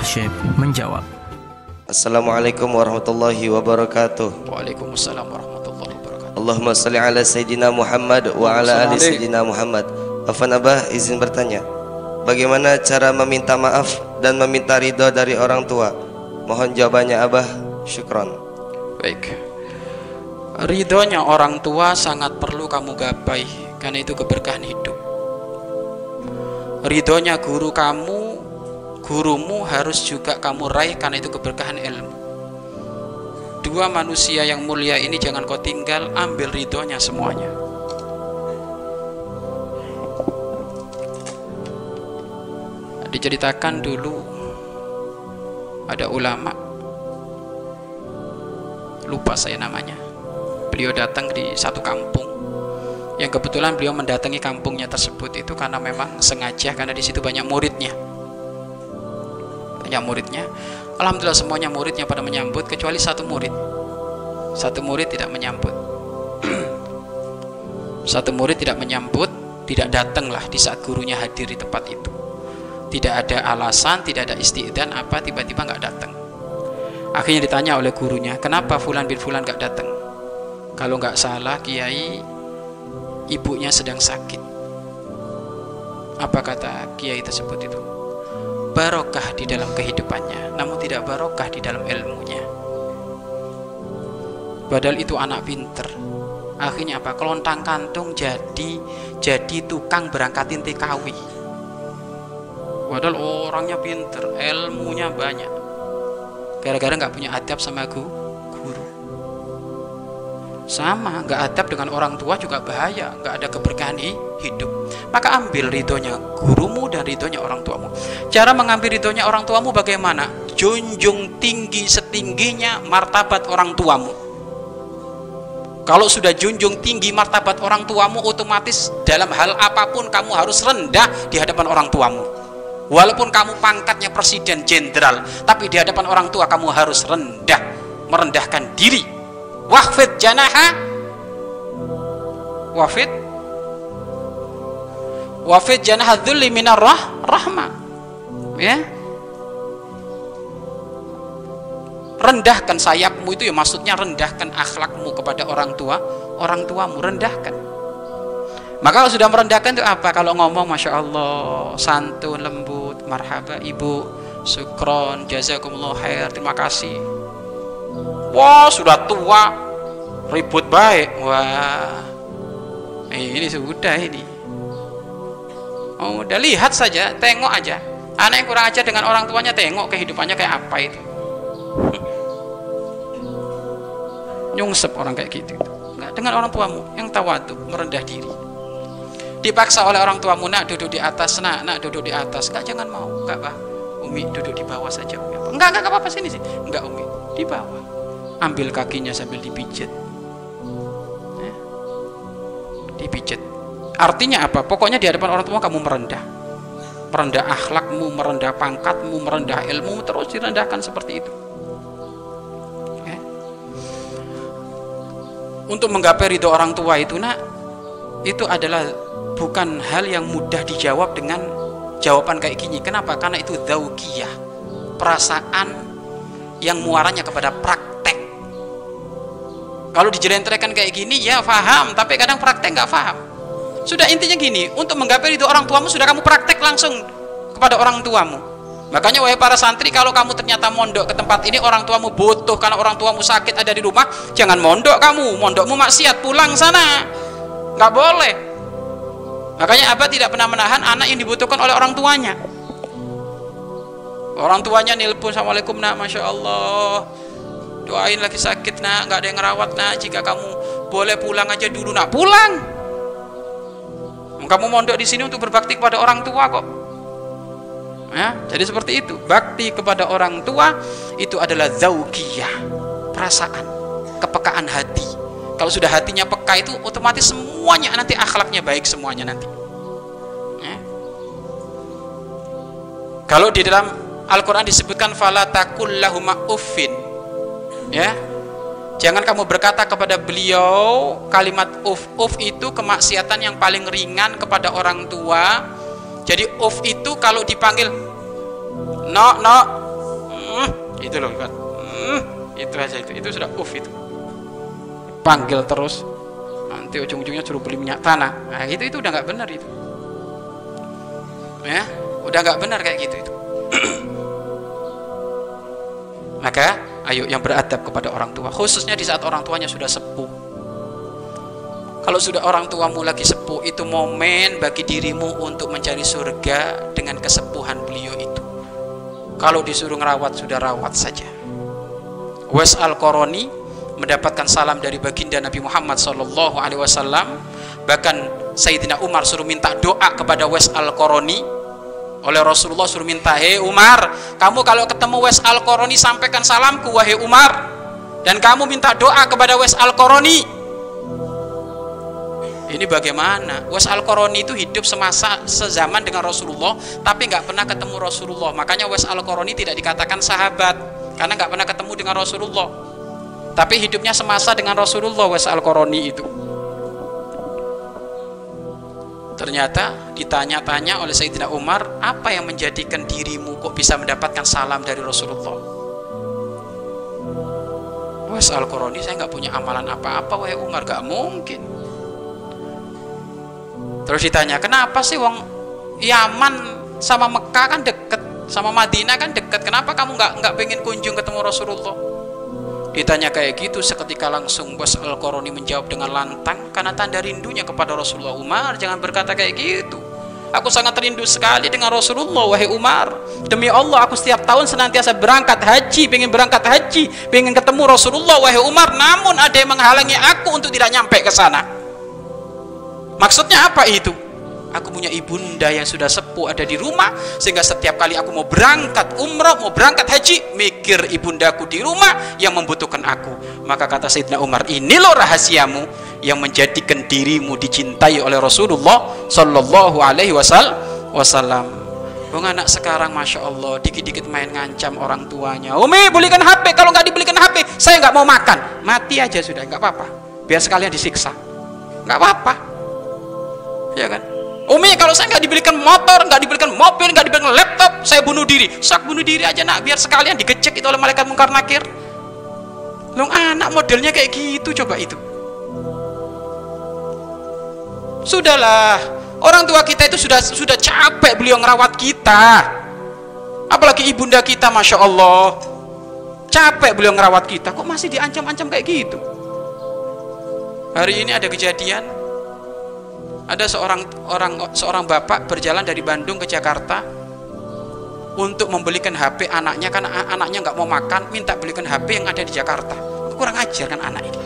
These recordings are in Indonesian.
Syekh menjawab. Assalamualaikum warahmatullahi wabarakatuh. Waalaikumsalam warahmatullahi wabarakatuh. Allahumma salli ala Sayyidina Muhammad wa ala ali Sayyidina Muhammad. Afan Abah izin bertanya. Bagaimana cara meminta maaf dan meminta ridho dari orang tua? Mohon jawabannya Abah. Syukron. Baik. Ridhonya orang tua sangat perlu kamu gapai karena itu keberkahan hidup. Ridhonya guru kamu, gurumu harus juga kamu raih karena itu keberkahan ilmu. Dua manusia yang mulia ini jangan kau tinggal, ambil ridhonya semuanya. Diceritakan dulu ada ulama lupa saya namanya beliau datang di satu kampung yang kebetulan beliau mendatangi kampungnya tersebut itu karena memang sengaja karena di situ banyak muridnya banyak muridnya. Alhamdulillah semuanya muridnya pada menyambut kecuali satu murid. Satu murid tidak menyambut. Satu murid tidak menyambut tidak datanglah di saat gurunya hadir di tempat itu. Tidak ada alasan tidak ada istiqdan apa tiba-tiba nggak datang. Akhirnya ditanya oleh gurunya kenapa fulan bin fulan nggak datang? Kalau nggak salah kiai ibunya sedang sakit. Apa kata kiai tersebut itu barokah di dalam kehidupannya namun tidak barokah di dalam ilmunya. Padahal itu anak pinter. Akhirnya apa? Kelontang kantung jadi jadi tukang berangkatin TKW padahal orangnya pinter ilmunya banyak. Gara-gara nggak punya adab sama guru. Sama nggak adab dengan orang tua juga bahaya. Nggak ada keberkahan hidup maka ambil ridhonya gurumu dan ridhonya orang tuamu. Cara mengambil ridhonya orang tuamu bagaimana? Junjung tinggi setingginya martabat orang tuamu. Kalau sudah junjung tinggi martabat orang tuamu otomatis dalam hal apa pun kamu harus rendah di hadapan orang tuamu. Walaupun kamu pangkatnya presiden jenderal tapi di hadapan orang tua kamu harus rendah merendahkan diri. Wahfid janaha. Wafid wafid janaha dhulli minar rah, rahmah ya. Rendahkan sayapmu itu ya maksudnya rendahkan akhlakmu kepada orang tua orang tuamu rendahkan. Maka kalau sudah merendahkan itu apa? Kalau ngomong masya Allah santun lembut marhaba ibu sukron jazakumullah khair terima kasih. Wah sudah tua ribut baik. Wah ini sudah ini oh udah lihat saja tengok aja. Anak yang kurang ajar dengan orang tuanya tengok kehidupannya kayak apa itu. Nyungsep orang kayak gitu nggak dengan orang tuamu yang tawadu merendah diri. Dipaksa oleh orang tuamu nak duduk di atas nak nak duduk di atas. Nggak jangan mau nggak bah umi duduk di bawah saja umi. Enggak enggak apa apa sini sih enggak umi di bawah. Ambil kakinya sambil dipijit. Ya. dipijit artinya apa? Pokoknya di hadapan orang tua kamu merendah. Merendah akhlakmu merendah pangkatmu merendah ilmu terus direndahkan seperti itu. Untuk menggapai ridho orang tua itu nak itu adalah bukan hal yang mudah dijawab dengan jawaban kayak gini. Kenapa? Karena itu zaukiyah. Perasaan yang muaranya kepada praktek. Kalau dijelentrekan kayak gini ya faham. Tapi kadang praktek nggak faham sudah intinya gini untuk menggapai ridho orang tuamu sudah kamu praktek langsung kepada orang tuamu. Makanya wahai para santri kalau kamu ternyata mondok ke tempat ini orang tuamu butuh. Karena orang tuamu sakit ada di rumah, jangan mondok kamu, mondokmu maksiat, pulang sana. nggak boleh. Makanya Abah tidak pernah menahan anak yang dibutuhkan oleh orang tuanya. Orang tuanya nilpun Assalamualaikum nak, Masya Allah. Doain lagi sakit nak, nggak ada yang ngerawat nak. Jika kamu boleh pulang aja dulu nak, pulang Kamu mondok di sini untuk berbakti kepada orang tua kok. Ya jadi seperti itu. Bakti kepada orang tua itu adalah zaukiyah perasaan kepekaan hati. Kalau sudah hatinya peka itu otomatis semuanya nanti akhlaknya baik semuanya nanti. Ya. kalau di dalam Al-Quran disebutkan fala takullahuma uffin. Ya jangan kamu berkata kepada beliau kalimat uf uf itu kemaksiatan yang paling ringan kepada orang tua. Jadi off itu kalau dipanggil no no itu loh hmm, itu aja itu. Itu sudah uff itu. Panggil terus. Nanti ujung-ujungnya suruh beli minyak tanah. Nah itu itu udah nggak benar itu. Ya udah nggak benar kayak gitu itu. Maka ayo yang beradab kepada orang tua khususnya di saat orang tuanya sudah sepuh. Kalau sudah orang tuamu lagi sepuh itu momen bagi dirimu untuk mencari surga dengan kesepuhan beliau itu. Kalau disuruh ngerawat sudah rawat saja. Wes al-Qarani mendapatkan salam dari baginda Nabi Muhammad Wasallam. Bahkan Sayyidina Umar suruh minta doa kepada Wes al-Qarani oleh Rasulullah suruh minta hei Umar kamu kalau ketemu Wes al-Qarani sampaikan salamku wahai Umar dan kamu minta doa kepada Wes al-Qarani ini bagaimana? Was al Qarani itu hidup semasa sezaman dengan Rasulullah, tapi nggak pernah ketemu Rasulullah. Makanya Was al Qarani tidak dikatakan sahabat, karena nggak pernah ketemu dengan Rasulullah. Tapi hidupnya semasa dengan Rasulullah Was al Qarani itu. Ternyata ditanya-tanya oleh Sayyidina Umar, apa yang menjadikan dirimu kok bisa mendapatkan salam dari Rasulullah? Was al Qarani saya nggak punya amalan apa-apa, wahai Umar, gak mungkin Terus ditanya, kenapa sih wong Yaman sama Mekah kan deket, sama Madinah kan deket, kenapa kamu nggak nggak pengen kunjung ketemu Rasulullah? Ditanya kayak gitu, seketika langsung bos al Qaroni menjawab dengan lantang karena tanda rindunya kepada Rasulullah Umar. Jangan berkata kayak gitu. Aku sangat rindu sekali dengan Rasulullah, wahai Umar. Demi Allah, aku setiap tahun senantiasa berangkat haji, pengen berangkat haji, pengen ketemu Rasulullah, wahai Umar. Namun ada yang menghalangi aku untuk tidak nyampe ke sana. Maksudnya apa itu? Aku punya ibunda yang sudah sepuh ada di rumah sehingga setiap kali aku mau berangkat umrah, mau berangkat haji, mikir ibundaku di rumah yang membutuhkan aku. Maka kata Sayyidina Umar, ini loh rahasiamu yang menjadikan dirimu dicintai oleh Rasulullah Sallallahu Alaihi Wasallam. Bang anak sekarang masya Allah dikit-dikit main ngancam orang tuanya. Umi belikan HP kalau nggak dibelikan HP saya nggak mau makan. Mati aja sudah nggak apa-apa. Biar sekalian disiksa. Nggak apa-apa ya kan Umi kalau saya nggak dibelikan motor, nggak dibelikan mobil, nggak dibelikan laptop, saya bunuh diri. Sak bunuh diri aja nak, biar sekalian digecek itu oleh malaikat mungkar nakir. Long anak modelnya kayak gitu coba itu. Sudahlah, orang tua kita itu sudah sudah capek beliau ngerawat kita. Apalagi ibunda kita, masya Allah, capek beliau ngerawat kita. Kok masih diancam-ancam kayak gitu? Hari ini ada kejadian ada seorang orang seorang bapak berjalan dari Bandung ke Jakarta untuk membelikan HP anaknya karena anaknya nggak mau makan minta belikan HP yang ada di Jakarta. Kurang ajar kan anak ini.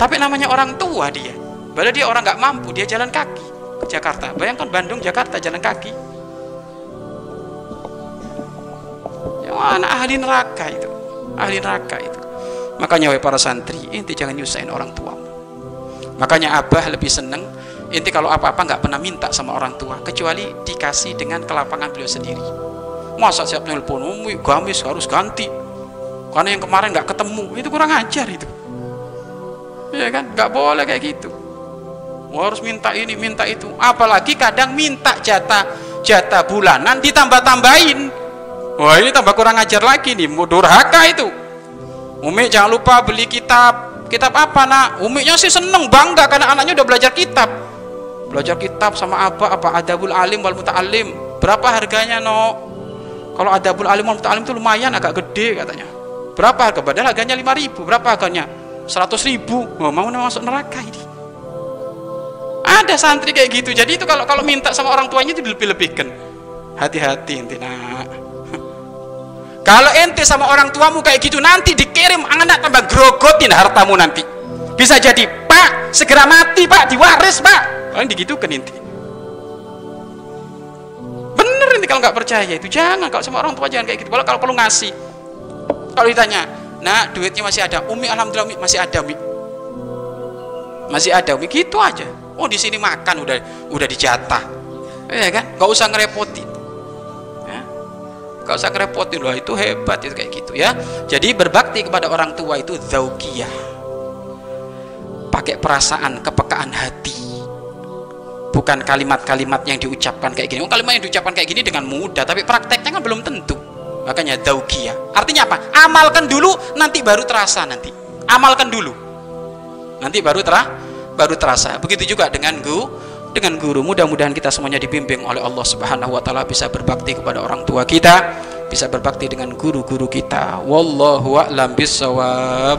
Tapi namanya orang tua dia. Padahal dia orang nggak mampu dia jalan kaki ke Jakarta. Bayangkan Bandung Jakarta jalan kaki. Ya anak ahli neraka itu. Ahli neraka itu. Makanya para santri inti jangan nyusahin orang tua makanya abah lebih seneng inti kalau apa-apa nggak pernah minta sama orang tua kecuali dikasih dengan kelapangan beliau sendiri. Masa siap nelpon umi gamis harus ganti. Karena yang kemarin nggak ketemu itu kurang ajar itu. Ya kan? Nggak boleh kayak gitu. Harus minta ini minta itu. Apalagi kadang minta jatah jatah bulanan ditambah tambahin wah ini tambah kurang ajar lagi nih mau durhaka itu. Umi jangan lupa beli kitab kitab apa nak? Umiknya sih seneng bangga karena anaknya udah belajar kitab. Belajar kitab sama apa apa? Adabul alim wal muta'alim berapa harganya no kalau adabul alim wal muta'alim itu lumayan agak gede katanya. Berapa harga? Padahal harganya 5 ribu. Berapa harganya? 100 ribu. Oh, mau masuk neraka ini? Ada santri kayak gitu. Jadi itu kalau kalau minta sama orang tuanya itu dilebih-lebihkan. Hati-hati inti nak kalau ente sama orang tuamu kayak gitu nanti dikirim anak tambah grogotin hartamu nanti. Bisa jadi, Pak, segera mati, Pak, diwaris, Pak. Oh, kan inti. Bener ini kalau nggak percaya itu jangan kalau sama orang tua jangan kayak gitu. Kalau kalau perlu ngasih. Kalau ditanya, "Nah, duitnya masih ada." Umi alhamdulillah Umi masih ada, Umi. Masih ada, Umi. Gitu aja. Oh, di sini makan udah udah dijatah. Ya kan? Gak usah ngerepotin gak usah ngerepotin. Loh itu hebat itu kayak gitu ya. Jadi berbakti kepada orang tua itu zaukiyah. Pakai perasaan kepekaan hati. Bukan kalimat-kalimat yang diucapkan kayak gini. Oh, kalimat yang diucapkan kayak gini dengan mudah tapi prakteknya kan belum tentu. Makanya daukiyah artinya apa? Amalkan dulu nanti baru terasa nanti. Amalkan dulu. Nanti baru terah baru terasa. Begitu juga dengan guru dengan guru mudah-mudahan kita semuanya dibimbing oleh Allah Subhanahu wa taala. Bisa berbakti kepada orang tua kita bisa berbakti dengan guru-guru kita. Wallahu a'lam bissawab